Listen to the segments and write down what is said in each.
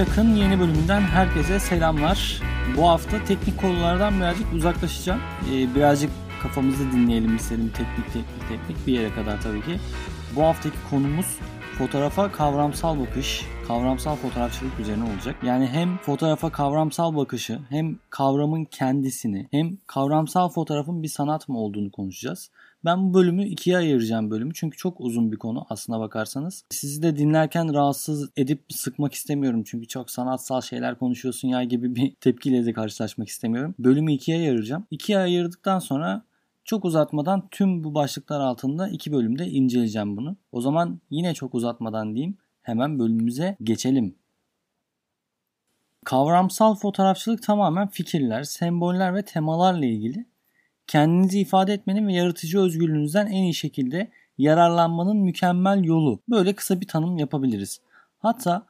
Çak'ın yeni bölümünden herkese selamlar. Bu hafta teknik konulardan birazcık uzaklaşacağım. Ee, birazcık kafamızı dinleyelim istedim teknik teknik teknik bir yere kadar tabii ki. Bu haftaki konumuz fotoğrafa kavramsal bakış, kavramsal fotoğrafçılık üzerine olacak. Yani hem fotoğrafa kavramsal bakışı, hem kavramın kendisini, hem kavramsal fotoğrafın bir sanat mı olduğunu konuşacağız. Ben bu bölümü ikiye ayıracağım bölümü çünkü çok uzun bir konu aslına bakarsanız. Sizi de dinlerken rahatsız edip sıkmak istemiyorum çünkü çok sanatsal şeyler konuşuyorsun ya gibi bir tepkiyle de karşılaşmak istemiyorum. Bölümü ikiye ayıracağım. İkiye ayırdıktan sonra çok uzatmadan tüm bu başlıklar altında iki bölümde inceleyeceğim bunu. O zaman yine çok uzatmadan diyeyim hemen bölümümüze geçelim. Kavramsal fotoğrafçılık tamamen fikirler, semboller ve temalarla ilgili kendinizi ifade etmenin ve yaratıcı özgürlüğünüzden en iyi şekilde yararlanmanın mükemmel yolu. Böyle kısa bir tanım yapabiliriz. Hatta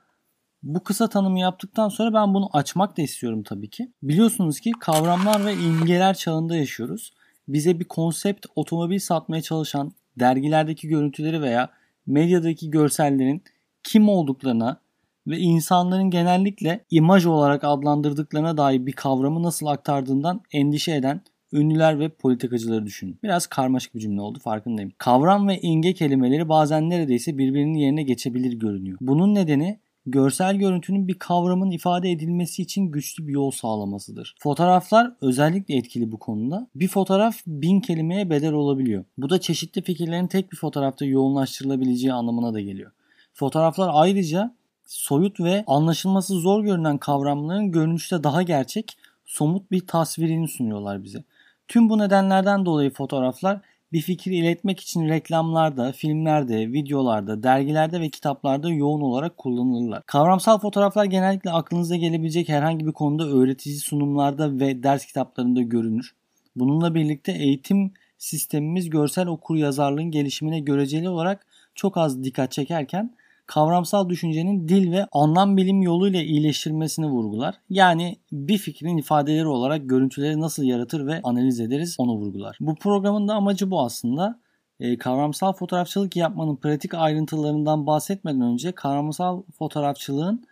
bu kısa tanımı yaptıktan sonra ben bunu açmak da istiyorum tabii ki. Biliyorsunuz ki kavramlar ve imgeler çağında yaşıyoruz. Bize bir konsept otomobil satmaya çalışan dergilerdeki görüntüleri veya medyadaki görsellerin kim olduklarına ve insanların genellikle imaj olarak adlandırdıklarına dair bir kavramı nasıl aktardığından endişe eden ünlüler ve politikacıları düşünün. Biraz karmaşık bir cümle oldu farkındayım. Kavram ve imge kelimeleri bazen neredeyse birbirinin yerine geçebilir görünüyor. Bunun nedeni görsel görüntünün bir kavramın ifade edilmesi için güçlü bir yol sağlamasıdır. Fotoğraflar özellikle etkili bu konuda. Bir fotoğraf bin kelimeye bedel olabiliyor. Bu da çeşitli fikirlerin tek bir fotoğrafta yoğunlaştırılabileceği anlamına da geliyor. Fotoğraflar ayrıca soyut ve anlaşılması zor görünen kavramların görünüşte daha gerçek, somut bir tasvirini sunuyorlar bize. Tüm bu nedenlerden dolayı fotoğraflar bir fikri iletmek için reklamlarda, filmlerde, videolarda, dergilerde ve kitaplarda yoğun olarak kullanılırlar. Kavramsal fotoğraflar genellikle aklınıza gelebilecek herhangi bir konuda öğretici sunumlarda ve ders kitaplarında görünür. Bununla birlikte eğitim sistemimiz görsel okur yazarlığın gelişimine göreceli olarak çok az dikkat çekerken kavramsal düşüncenin dil ve anlam bilim yoluyla iyileştirmesini vurgular. Yani bir fikrin ifadeleri olarak görüntüleri nasıl yaratır ve analiz ederiz onu vurgular. Bu programın da amacı bu aslında. E, kavramsal fotoğrafçılık yapmanın pratik ayrıntılarından bahsetmeden önce kavramsal fotoğrafçılığın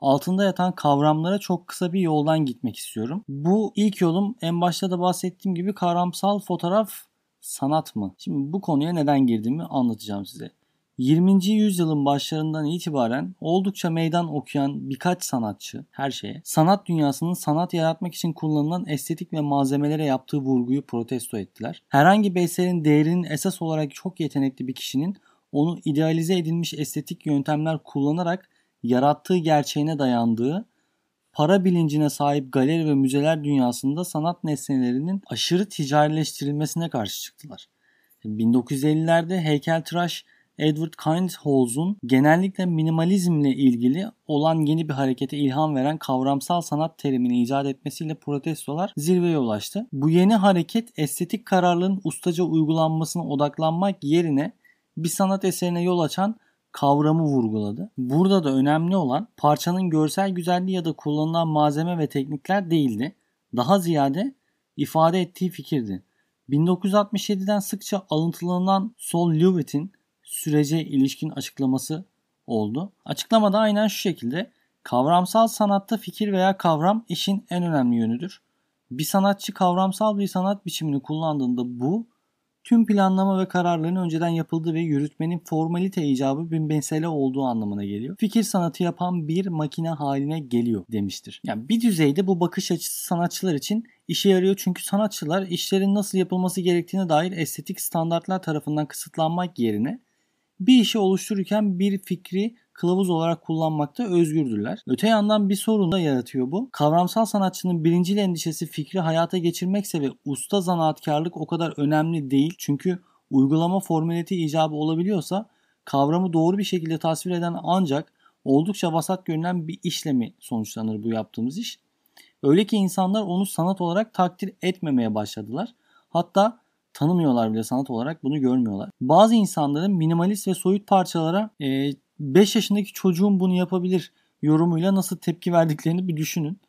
altında yatan kavramlara çok kısa bir yoldan gitmek istiyorum. Bu ilk yolum en başta da bahsettiğim gibi kavramsal fotoğraf sanat mı? Şimdi bu konuya neden girdiğimi anlatacağım size. 20. yüzyılın başlarından itibaren oldukça meydan okuyan birkaç sanatçı her şeye sanat dünyasının sanat yaratmak için kullanılan estetik ve malzemelere yaptığı vurguyu protesto ettiler. Herhangi bir eserin değerinin esas olarak çok yetenekli bir kişinin onu idealize edilmiş estetik yöntemler kullanarak yarattığı gerçeğine dayandığı para bilincine sahip galeri ve müzeler dünyasında sanat nesnelerinin aşırı ticarileştirilmesine karşı çıktılar. 1950'lerde heykeltıraş Edward Kindholz'un genellikle minimalizmle ilgili olan yeni bir harekete ilham veren kavramsal sanat terimini icat etmesiyle protestolar zirveye ulaştı. Bu yeni hareket estetik kararlılığın ustaca uygulanmasına odaklanmak yerine bir sanat eserine yol açan kavramı vurguladı. Burada da önemli olan parçanın görsel güzelliği ya da kullanılan malzeme ve teknikler değildi. Daha ziyade ifade ettiği fikirdi. 1967'den sıkça alıntılanan Sol Lewitt'in sürece ilişkin açıklaması oldu. Açıklamada aynen şu şekilde kavramsal sanatta fikir veya kavram işin en önemli yönüdür. Bir sanatçı kavramsal bir sanat biçimini kullandığında bu tüm planlama ve kararların önceden yapıldığı ve yürütmenin formalite icabı bir mesele olduğu anlamına geliyor. Fikir sanatı yapan bir makine haline geliyor demiştir. Yani bir düzeyde bu bakış açısı sanatçılar için işe yarıyor çünkü sanatçılar işlerin nasıl yapılması gerektiğine dair estetik standartlar tarafından kısıtlanmak yerine bir işi oluştururken bir fikri kılavuz olarak kullanmakta özgürdürler. Öte yandan bir sorun da yaratıyor bu. Kavramsal sanatçının birincil endişesi fikri hayata geçirmekse ve usta zanaatkarlık o kadar önemli değil. Çünkü uygulama formalite icabı olabiliyorsa kavramı doğru bir şekilde tasvir eden ancak oldukça vasat görünen bir işlemi sonuçlanır bu yaptığımız iş. Öyle ki insanlar onu sanat olarak takdir etmemeye başladılar. Hatta tanımıyorlar bile sanat olarak bunu görmüyorlar. Bazı insanların minimalist ve soyut parçalara 5 e, yaşındaki çocuğun bunu yapabilir yorumuyla nasıl tepki verdiklerini bir düşünün.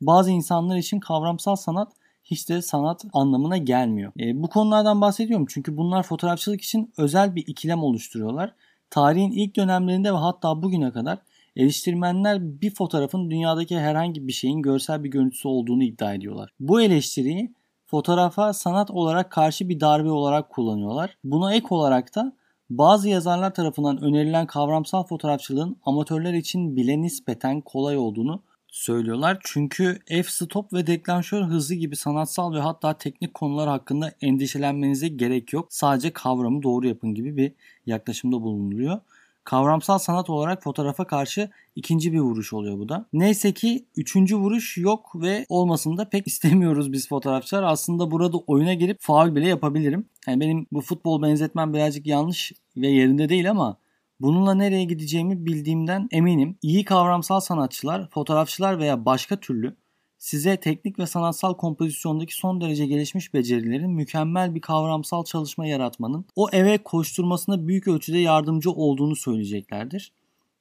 Bazı insanlar için kavramsal sanat hiç de sanat anlamına gelmiyor. E, bu konulardan bahsediyorum çünkü bunlar fotoğrafçılık için özel bir ikilem oluşturuyorlar. Tarihin ilk dönemlerinde ve hatta bugüne kadar Eleştirmenler bir fotoğrafın dünyadaki herhangi bir şeyin görsel bir görüntüsü olduğunu iddia ediyorlar. Bu eleştiriyi fotoğrafa sanat olarak karşı bir darbe olarak kullanıyorlar. Buna ek olarak da bazı yazarlar tarafından önerilen kavramsal fotoğrafçılığın amatörler için bile nispeten kolay olduğunu söylüyorlar. Çünkü f-stop ve deklanşör hızı gibi sanatsal ve hatta teknik konular hakkında endişelenmenize gerek yok. Sadece kavramı doğru yapın gibi bir yaklaşımda bulunuluyor. Kavramsal sanat olarak fotoğrafa karşı ikinci bir vuruş oluyor bu da. Neyse ki üçüncü vuruş yok ve olmasını da pek istemiyoruz biz fotoğrafçılar. Aslında burada oyuna girip faul bile yapabilirim. Yani benim bu futbol benzetmem birazcık yanlış ve yerinde değil ama Bununla nereye gideceğimi bildiğimden eminim. İyi kavramsal sanatçılar, fotoğrafçılar veya başka türlü size teknik ve sanatsal kompozisyondaki son derece gelişmiş becerilerin mükemmel bir kavramsal çalışma yaratmanın o eve koşturmasına büyük ölçüde yardımcı olduğunu söyleyeceklerdir.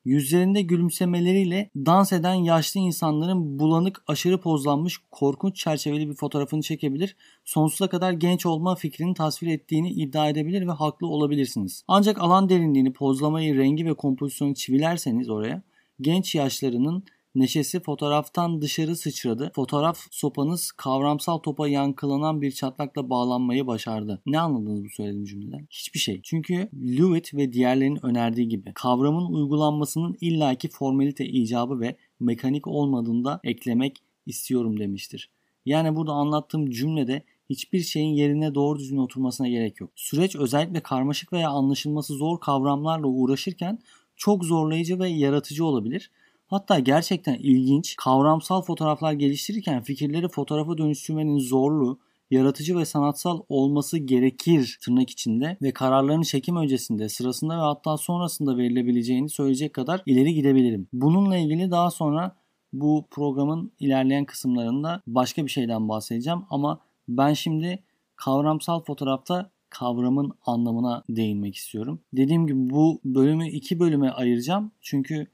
Yüzlerinde gülümsemeleriyle dans eden yaşlı insanların bulanık, aşırı pozlanmış, korkunç çerçeveli bir fotoğrafını çekebilir, sonsuza kadar genç olma fikrini tasvir ettiğini iddia edebilir ve haklı olabilirsiniz. Ancak alan derinliğini, pozlamayı, rengi ve kompozisyonu çivilerseniz oraya, genç yaşlarının Neşesi fotoğraftan dışarı sıçradı. Fotoğraf sopanız kavramsal topa yankılanan bir çatlakla bağlanmayı başardı. Ne anladınız bu söylediğim cümleden? Hiçbir şey. Çünkü Lewitt ve diğerlerinin önerdiği gibi kavramın uygulanmasının illaki formalite icabı ve mekanik olmadığında eklemek istiyorum demiştir. Yani burada anlattığım cümlede hiçbir şeyin yerine doğru düzgün oturmasına gerek yok. Süreç özellikle karmaşık veya anlaşılması zor kavramlarla uğraşırken çok zorlayıcı ve yaratıcı olabilir. Hatta gerçekten ilginç, kavramsal fotoğraflar geliştirirken fikirleri fotoğrafa dönüştürmenin zorluğu, yaratıcı ve sanatsal olması gerekir tırnak içinde ve kararların çekim öncesinde, sırasında ve hatta sonrasında verilebileceğini söyleyecek kadar ileri gidebilirim. Bununla ilgili daha sonra bu programın ilerleyen kısımlarında başka bir şeyden bahsedeceğim ama ben şimdi kavramsal fotoğrafta kavramın anlamına değinmek istiyorum. Dediğim gibi bu bölümü iki bölüme ayıracağım. Çünkü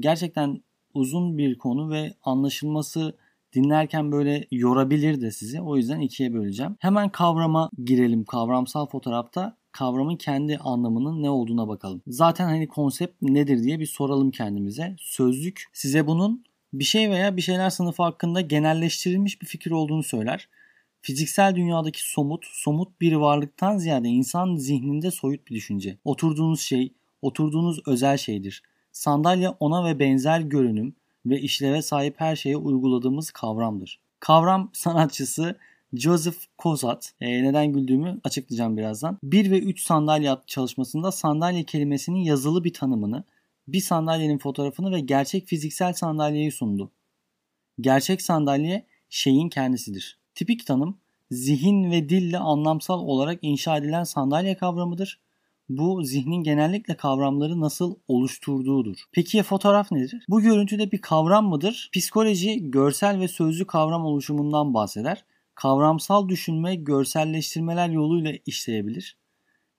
gerçekten uzun bir konu ve anlaşılması dinlerken böyle yorabilir de sizi. O yüzden ikiye böleceğim. Hemen kavrama girelim. Kavramsal fotoğrafta kavramın kendi anlamının ne olduğuna bakalım. Zaten hani konsept nedir diye bir soralım kendimize. Sözlük size bunun bir şey veya bir şeyler sınıfı hakkında genelleştirilmiş bir fikir olduğunu söyler. Fiziksel dünyadaki somut, somut bir varlıktan ziyade insan zihninde soyut bir düşünce. Oturduğunuz şey, oturduğunuz özel şeydir. Sandalye ona ve benzer görünüm ve işleve sahip her şeye uyguladığımız kavramdır. Kavram sanatçısı Joseph Kozat, e, neden güldüğümü açıklayacağım birazdan. 1 ve 3 sandalye çalışmasında sandalye kelimesinin yazılı bir tanımını, bir sandalyenin fotoğrafını ve gerçek fiziksel sandalyeyi sundu. Gerçek sandalye şeyin kendisidir. Tipik tanım zihin ve dille anlamsal olarak inşa edilen sandalye kavramıdır bu zihnin genellikle kavramları nasıl oluşturduğudur. Peki ya fotoğraf nedir? Bu görüntüde bir kavram mıdır? Psikoloji görsel ve sözlü kavram oluşumundan bahseder. Kavramsal düşünme görselleştirmeler yoluyla işleyebilir.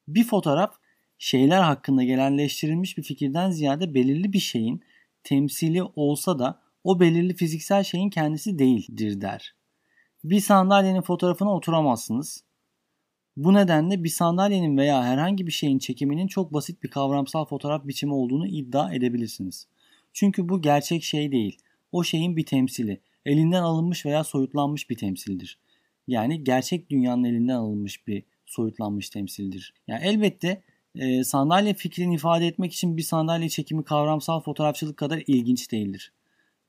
Bir fotoğraf şeyler hakkında gelenleştirilmiş bir fikirden ziyade belirli bir şeyin temsili olsa da o belirli fiziksel şeyin kendisi değildir der. Bir sandalyenin fotoğrafına oturamazsınız. Bu nedenle bir sandalyenin veya herhangi bir şeyin çekiminin çok basit bir kavramsal fotoğraf biçimi olduğunu iddia edebilirsiniz. Çünkü bu gerçek şey değil. O şeyin bir temsili. Elinden alınmış veya soyutlanmış bir temsildir. Yani gerçek dünyanın elinden alınmış bir soyutlanmış temsildir. Yani elbette e, sandalye fikrini ifade etmek için bir sandalye çekimi kavramsal fotoğrafçılık kadar ilginç değildir.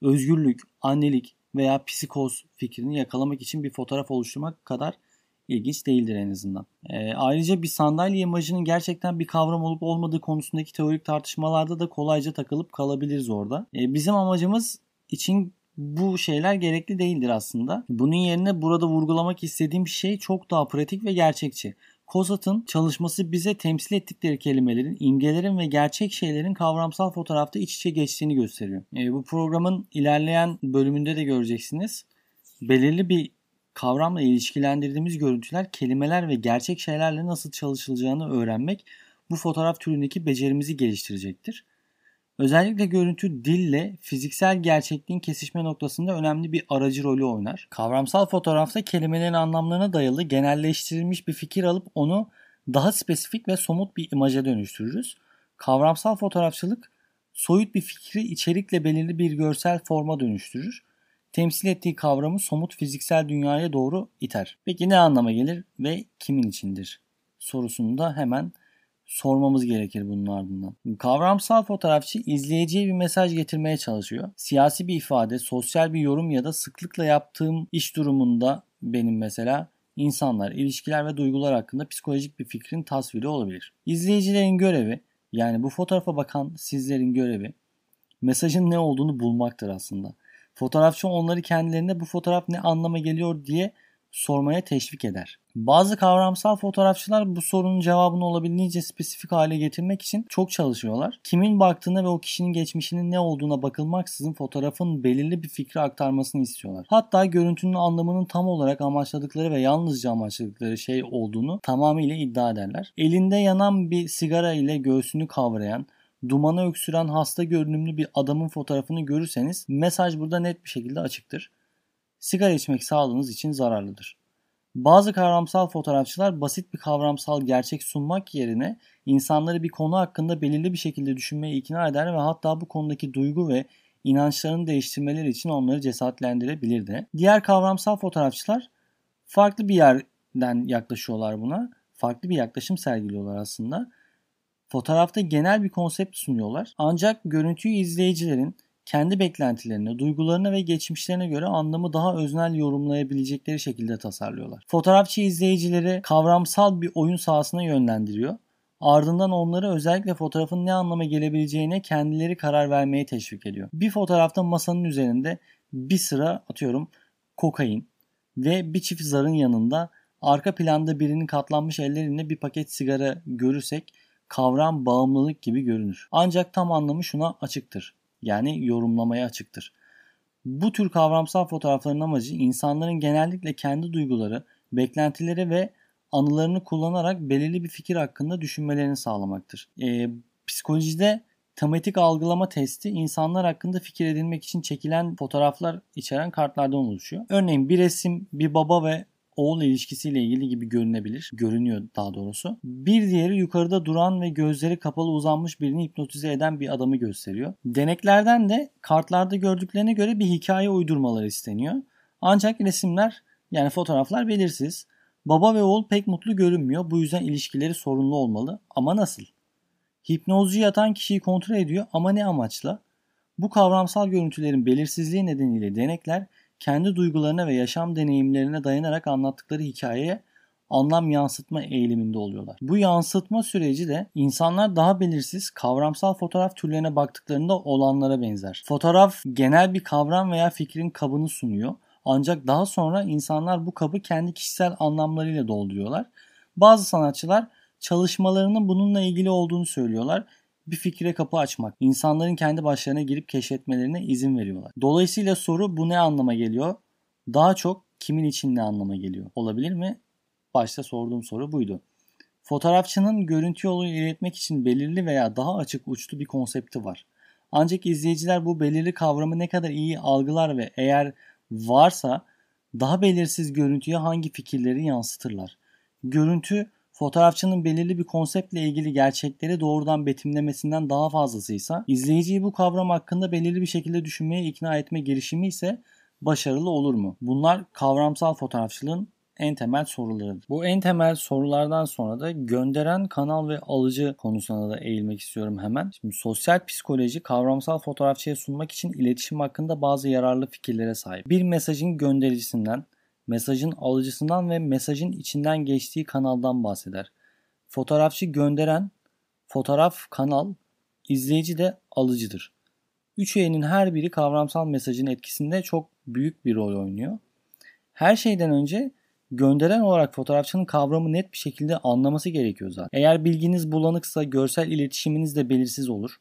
Özgürlük, annelik veya psikoz fikrini yakalamak için bir fotoğraf oluşturmak kadar ilginç değildir en azından. E, ayrıca bir sandalye imajının gerçekten bir kavram olup olmadığı konusundaki teorik tartışmalarda da kolayca takılıp kalabiliriz orada. E, bizim amacımız için bu şeyler gerekli değildir aslında. Bunun yerine burada vurgulamak istediğim şey çok daha pratik ve gerçekçi. Kozat'ın çalışması bize temsil ettikleri kelimelerin, imgelerin ve gerçek şeylerin kavramsal fotoğrafta iç içe geçtiğini gösteriyor. E, bu programın ilerleyen bölümünde de göreceksiniz. Belirli bir kavramla ilişkilendirdiğimiz görüntüler kelimeler ve gerçek şeylerle nasıl çalışılacağını öğrenmek bu fotoğraf türündeki becerimizi geliştirecektir. Özellikle görüntü dille fiziksel gerçekliğin kesişme noktasında önemli bir aracı rolü oynar. Kavramsal fotoğrafta kelimelerin anlamlarına dayalı genelleştirilmiş bir fikir alıp onu daha spesifik ve somut bir imaja dönüştürürüz. Kavramsal fotoğrafçılık soyut bir fikri içerikle belirli bir görsel forma dönüştürür. Temsil ettiği kavramı somut fiziksel dünyaya doğru iter. Peki ne anlama gelir ve kimin içindir? Sorusunu da hemen sormamız gerekir bunun ardından. Kavramsal fotoğrafçı izleyiciye bir mesaj getirmeye çalışıyor. Siyasi bir ifade, sosyal bir yorum ya da sıklıkla yaptığım iş durumunda benim mesela insanlar, ilişkiler ve duygular hakkında psikolojik bir fikrin tasviri olabilir. İzleyicilerin görevi yani bu fotoğrafa bakan sizlerin görevi mesajın ne olduğunu bulmaktır aslında. Fotoğrafçı onları kendilerine bu fotoğraf ne anlama geliyor diye sormaya teşvik eder. Bazı kavramsal fotoğrafçılar bu sorunun cevabını olabildiğince spesifik hale getirmek için çok çalışıyorlar. Kimin baktığına ve o kişinin geçmişinin ne olduğuna bakılmaksızın fotoğrafın belirli bir fikri aktarmasını istiyorlar. Hatta görüntünün anlamının tam olarak amaçladıkları ve yalnızca amaçladıkları şey olduğunu tamamıyla iddia ederler. Elinde yanan bir sigara ile göğsünü kavrayan, dumana öksüren hasta görünümlü bir adamın fotoğrafını görürseniz mesaj burada net bir şekilde açıktır. Sigara içmek sağlığınız için zararlıdır. Bazı kavramsal fotoğrafçılar basit bir kavramsal gerçek sunmak yerine insanları bir konu hakkında belirli bir şekilde düşünmeye ikna eder ve hatta bu konudaki duygu ve inançlarını değiştirmeleri için onları cesaretlendirebilir de. Diğer kavramsal fotoğrafçılar farklı bir yerden yaklaşıyorlar buna. Farklı bir yaklaşım sergiliyorlar aslında. Fotoğrafta genel bir konsept sunuyorlar. Ancak görüntüyü izleyicilerin kendi beklentilerine, duygularına ve geçmişlerine göre anlamı daha öznel yorumlayabilecekleri şekilde tasarlıyorlar. Fotoğrafçı izleyicileri kavramsal bir oyun sahasına yönlendiriyor. Ardından onları özellikle fotoğrafın ne anlama gelebileceğine kendileri karar vermeye teşvik ediyor. Bir fotoğrafta masanın üzerinde bir sıra atıyorum kokain ve bir çift zarın yanında arka planda birinin katlanmış elleriyle bir paket sigara görürsek kavram bağımlılık gibi görünür. Ancak tam anlamı şuna açıktır yani yorumlamaya açıktır. Bu tür kavramsal fotoğrafların amacı insanların genellikle kendi duyguları, beklentileri ve anılarını kullanarak belirli bir fikir hakkında düşünmelerini sağlamaktır. E, psikolojide tematik algılama testi insanlar hakkında fikir edinmek için çekilen fotoğraflar içeren kartlardan oluşuyor. Örneğin bir resim bir baba ve oğul ilişkisiyle ilgili gibi görünebilir. Görünüyor daha doğrusu. Bir diğeri yukarıda duran ve gözleri kapalı uzanmış birini hipnotize eden bir adamı gösteriyor. Deneklerden de kartlarda gördüklerine göre bir hikaye uydurmaları isteniyor. Ancak resimler yani fotoğraflar belirsiz. Baba ve oğul pek mutlu görünmüyor. Bu yüzden ilişkileri sorunlu olmalı. Ama nasıl? Hipnozcu yatan kişiyi kontrol ediyor ama ne amaçla? Bu kavramsal görüntülerin belirsizliği nedeniyle denekler kendi duygularına ve yaşam deneyimlerine dayanarak anlattıkları hikayeye anlam yansıtma eğiliminde oluyorlar. Bu yansıtma süreci de insanlar daha belirsiz kavramsal fotoğraf türlerine baktıklarında olanlara benzer. Fotoğraf genel bir kavram veya fikrin kabını sunuyor. Ancak daha sonra insanlar bu kabı kendi kişisel anlamlarıyla dolduruyorlar. Bazı sanatçılar çalışmalarının bununla ilgili olduğunu söylüyorlar bir fikre kapı açmak, insanların kendi başlarına girip keşfetmelerine izin veriyorlar. Dolayısıyla soru bu ne anlama geliyor? Daha çok kimin için ne anlama geliyor? Olabilir mi? Başta sorduğum soru buydu. Fotoğrafçının görüntü yoluyla iletmek için belirli veya daha açık uçlu bir konsepti var. Ancak izleyiciler bu belirli kavramı ne kadar iyi algılar ve eğer varsa daha belirsiz görüntüye hangi fikirleri yansıtırlar. Görüntü fotoğrafçının belirli bir konseptle ilgili gerçekleri doğrudan betimlemesinden daha fazlasıysa, izleyiciyi bu kavram hakkında belirli bir şekilde düşünmeye ikna etme girişimi ise başarılı olur mu? Bunlar kavramsal fotoğrafçılığın en temel sorularıdır. Bu en temel sorulardan sonra da gönderen kanal ve alıcı konusuna da eğilmek istiyorum hemen. Şimdi sosyal psikoloji kavramsal fotoğrafçıya sunmak için iletişim hakkında bazı yararlı fikirlere sahip. Bir mesajın göndericisinden mesajın alıcısından ve mesajın içinden geçtiği kanaldan bahseder. Fotoğrafçı gönderen, fotoğraf kanal, izleyici de alıcıdır. Üç öğenin her biri kavramsal mesajın etkisinde çok büyük bir rol oynuyor. Her şeyden önce gönderen olarak fotoğrafçının kavramı net bir şekilde anlaması gerekiyor zaten. Eğer bilginiz bulanıksa görsel iletişiminiz de belirsiz olur.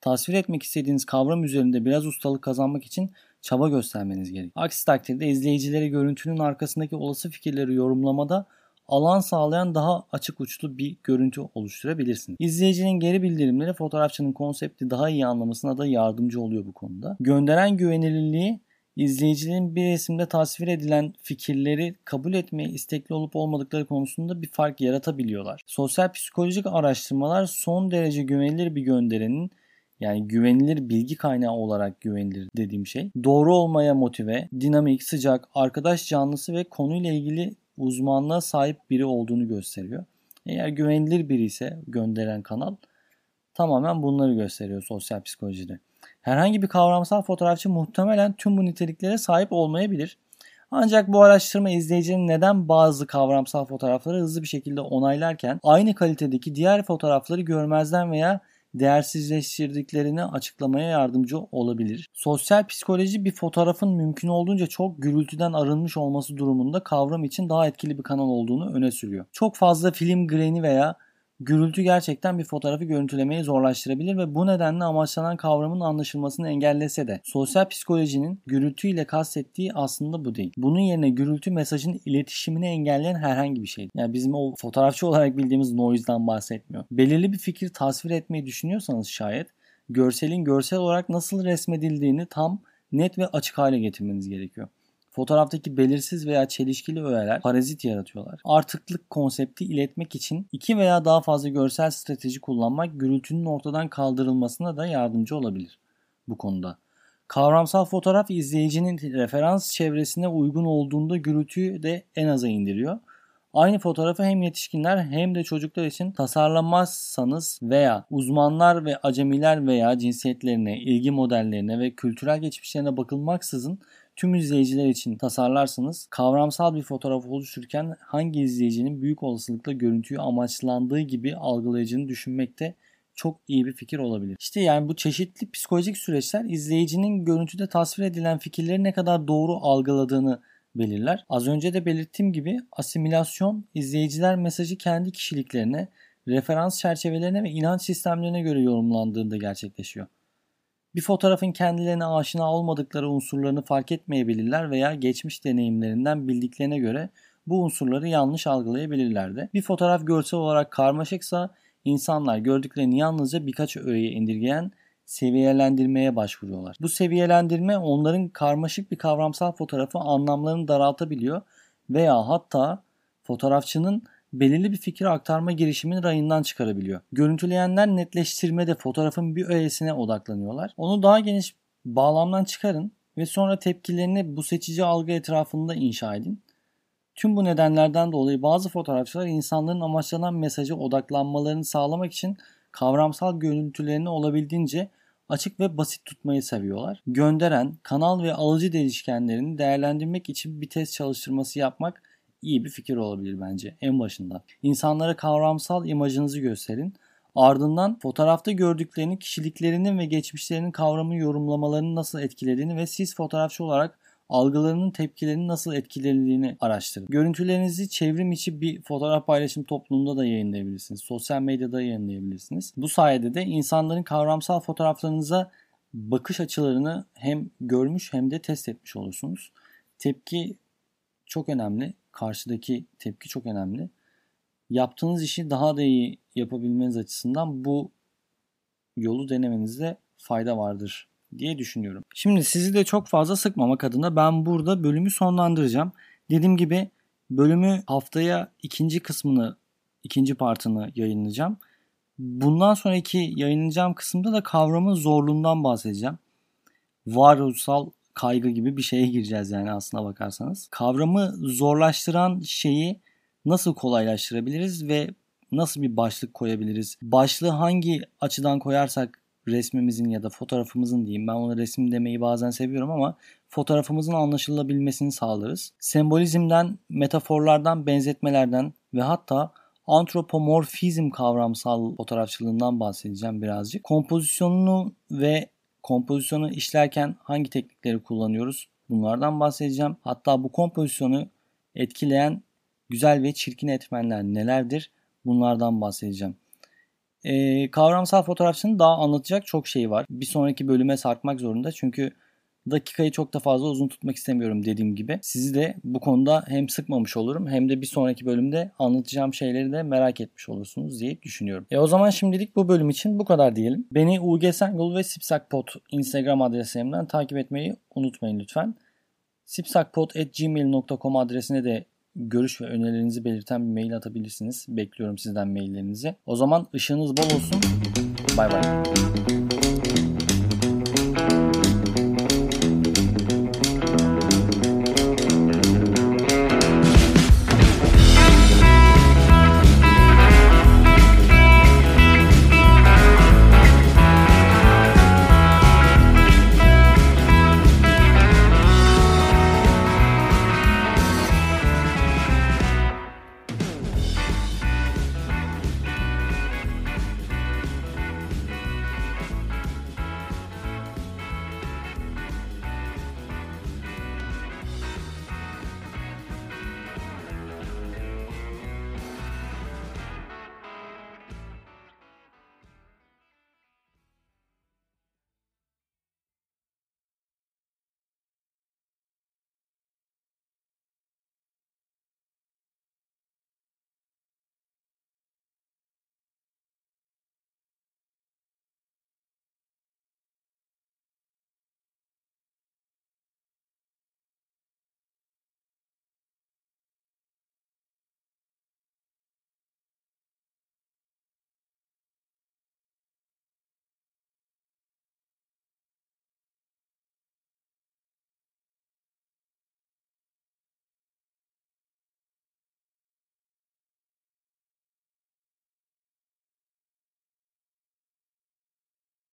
Tasvir etmek istediğiniz kavram üzerinde biraz ustalık kazanmak için çaba göstermeniz gerek. Aksi takdirde izleyicilere görüntünün arkasındaki olası fikirleri yorumlamada alan sağlayan daha açık uçlu bir görüntü oluşturabilirsin. İzleyicinin geri bildirimleri fotoğrafçının konsepti daha iyi anlamasına da yardımcı oluyor bu konuda. Gönderen güvenilirliği izleyicinin bir resimde tasvir edilen fikirleri kabul etmeye istekli olup olmadıkları konusunda bir fark yaratabiliyorlar. Sosyal psikolojik araştırmalar son derece güvenilir bir gönderenin Yani güvenilir bilgi kaynağı olarak güvenilir dediğim şey. Doğru olmaya motive, dinamik, sıcak, arkadaş canlısı ve konuyla ilgili uzmanlığa sahip biri olduğunu gösteriyor. Eğer güvenilir biri ise gönderen kanal tamamen bunları gösteriyor sosyal psikolojide. Herhangi bir kavramsal fotoğrafçı muhtemelen tüm bu niteliklere sahip olmayabilir. Ancak bu araştırma izleyicinin neden bazı kavramsal fotoğrafları hızlı bir şekilde onaylarken aynı kalitedeki diğer fotoğrafları görmezden veya değersizleştirdiklerini açıklamaya yardımcı olabilir. Sosyal psikoloji bir fotoğrafın mümkün olduğunca çok gürültüden arınmış olması durumunda kavram için daha etkili bir kanal olduğunu öne sürüyor. Çok fazla film graini veya Gürültü gerçekten bir fotoğrafı görüntülemeyi zorlaştırabilir ve bu nedenle amaçlanan kavramın anlaşılmasını engellese de sosyal psikolojinin gürültü ile kastettiği aslında bu değil. Bunun yerine gürültü mesajın iletişimini engelleyen herhangi bir şey. Yani bizim o fotoğrafçı olarak bildiğimiz noise'dan bahsetmiyor. Belirli bir fikir tasvir etmeyi düşünüyorsanız şayet görselin görsel olarak nasıl resmedildiğini tam net ve açık hale getirmeniz gerekiyor. Fotoğraftaki belirsiz veya çelişkili öğeler parazit yaratıyorlar. Artıklık konsepti iletmek için iki veya daha fazla görsel strateji kullanmak gürültünün ortadan kaldırılmasına da yardımcı olabilir bu konuda. Kavramsal fotoğraf izleyicinin referans çevresine uygun olduğunda gürültüyü de en aza indiriyor. Aynı fotoğrafı hem yetişkinler hem de çocuklar için tasarlamazsanız veya uzmanlar ve acemiler veya cinsiyetlerine, ilgi modellerine ve kültürel geçmişlerine bakılmaksızın tüm izleyiciler için tasarlarsanız kavramsal bir fotoğraf oluştururken hangi izleyicinin büyük olasılıkla görüntüyü amaçlandığı gibi algılayacağını düşünmekte çok iyi bir fikir olabilir. İşte yani bu çeşitli psikolojik süreçler izleyicinin görüntüde tasvir edilen fikirleri ne kadar doğru algıladığını belirler. Az önce de belirttiğim gibi asimilasyon izleyiciler mesajı kendi kişiliklerine, referans çerçevelerine ve inanç sistemlerine göre yorumlandığında gerçekleşiyor. Bir fotoğrafın kendilerine aşina olmadıkları unsurlarını fark etmeyebilirler veya geçmiş deneyimlerinden bildiklerine göre bu unsurları yanlış algılayabilirler de. Bir fotoğraf görsel olarak karmaşıksa insanlar gördüklerini yalnızca birkaç öğeye indirgeyen seviyelendirmeye başvuruyorlar. Bu seviyelendirme onların karmaşık bir kavramsal fotoğrafı anlamlarını daraltabiliyor veya hatta fotoğrafçının belirli bir fikir aktarma girişimini rayından çıkarabiliyor. Görüntüleyenler netleştirmede fotoğrafın bir öğesine odaklanıyorlar. Onu daha geniş bağlamdan çıkarın ve sonra tepkilerini bu seçici algı etrafında inşa edin. Tüm bu nedenlerden dolayı bazı fotoğrafçılar insanların amaçlanan mesaja odaklanmalarını sağlamak için kavramsal görüntülerini olabildiğince açık ve basit tutmayı seviyorlar. Gönderen, kanal ve alıcı değişkenlerini değerlendirmek için bir test çalıştırması yapmak iyi bir fikir olabilir bence en başında. İnsanlara kavramsal imajınızı gösterin. Ardından fotoğrafta gördüklerini, kişiliklerinin ve geçmişlerinin kavramı yorumlamalarını nasıl etkilediğini ve siz fotoğrafçı olarak algılarının tepkilerinin nasıl etkilediğini araştırın. Görüntülerinizi çevrim içi bir fotoğraf paylaşım toplumunda da yayınlayabilirsiniz. Sosyal medyada yayınlayabilirsiniz. Bu sayede de insanların kavramsal fotoğraflarınıza bakış açılarını hem görmüş hem de test etmiş olursunuz. Tepki çok önemli karşıdaki tepki çok önemli. Yaptığınız işi daha da iyi yapabilmeniz açısından bu yolu denemenizde fayda vardır diye düşünüyorum. Şimdi sizi de çok fazla sıkmamak adına ben burada bölümü sonlandıracağım. Dediğim gibi bölümü haftaya ikinci kısmını, ikinci partını yayınlayacağım. Bundan sonraki yayınlayacağım kısımda da kavramın zorluğundan bahsedeceğim. Varoluşsal kaygı gibi bir şeye gireceğiz yani aslına bakarsanız. Kavramı zorlaştıran şeyi nasıl kolaylaştırabiliriz ve nasıl bir başlık koyabiliriz? Başlığı hangi açıdan koyarsak resmimizin ya da fotoğrafımızın diyeyim ben ona resim demeyi bazen seviyorum ama fotoğrafımızın anlaşılabilmesini sağlarız. Sembolizmden, metaforlardan, benzetmelerden ve hatta antropomorfizm kavramsal fotoğrafçılığından bahsedeceğim birazcık. Kompozisyonunu ve kompozisyonu işlerken hangi teknikleri kullanıyoruz? Bunlardan bahsedeceğim. Hatta bu kompozisyonu etkileyen güzel ve çirkin etmenler nelerdir? Bunlardan bahsedeceğim. Ee, kavramsal fotoğrafçının daha anlatacak çok şey var. Bir sonraki bölüme sarkmak zorunda çünkü dakikayı çok da fazla uzun tutmak istemiyorum dediğim gibi. Sizi de bu konuda hem sıkmamış olurum hem de bir sonraki bölümde anlatacağım şeyleri de merak etmiş olursunuz diye düşünüyorum. E o zaman şimdilik bu bölüm için bu kadar diyelim. Beni UG Sengul ve Sipsakpot Instagram adreslerimden takip etmeyi unutmayın lütfen. sipsakpot.gmail.com adresine de görüş ve önerilerinizi belirten bir mail atabilirsiniz. Bekliyorum sizden maillerinizi. O zaman ışığınız bol olsun. Bay bay.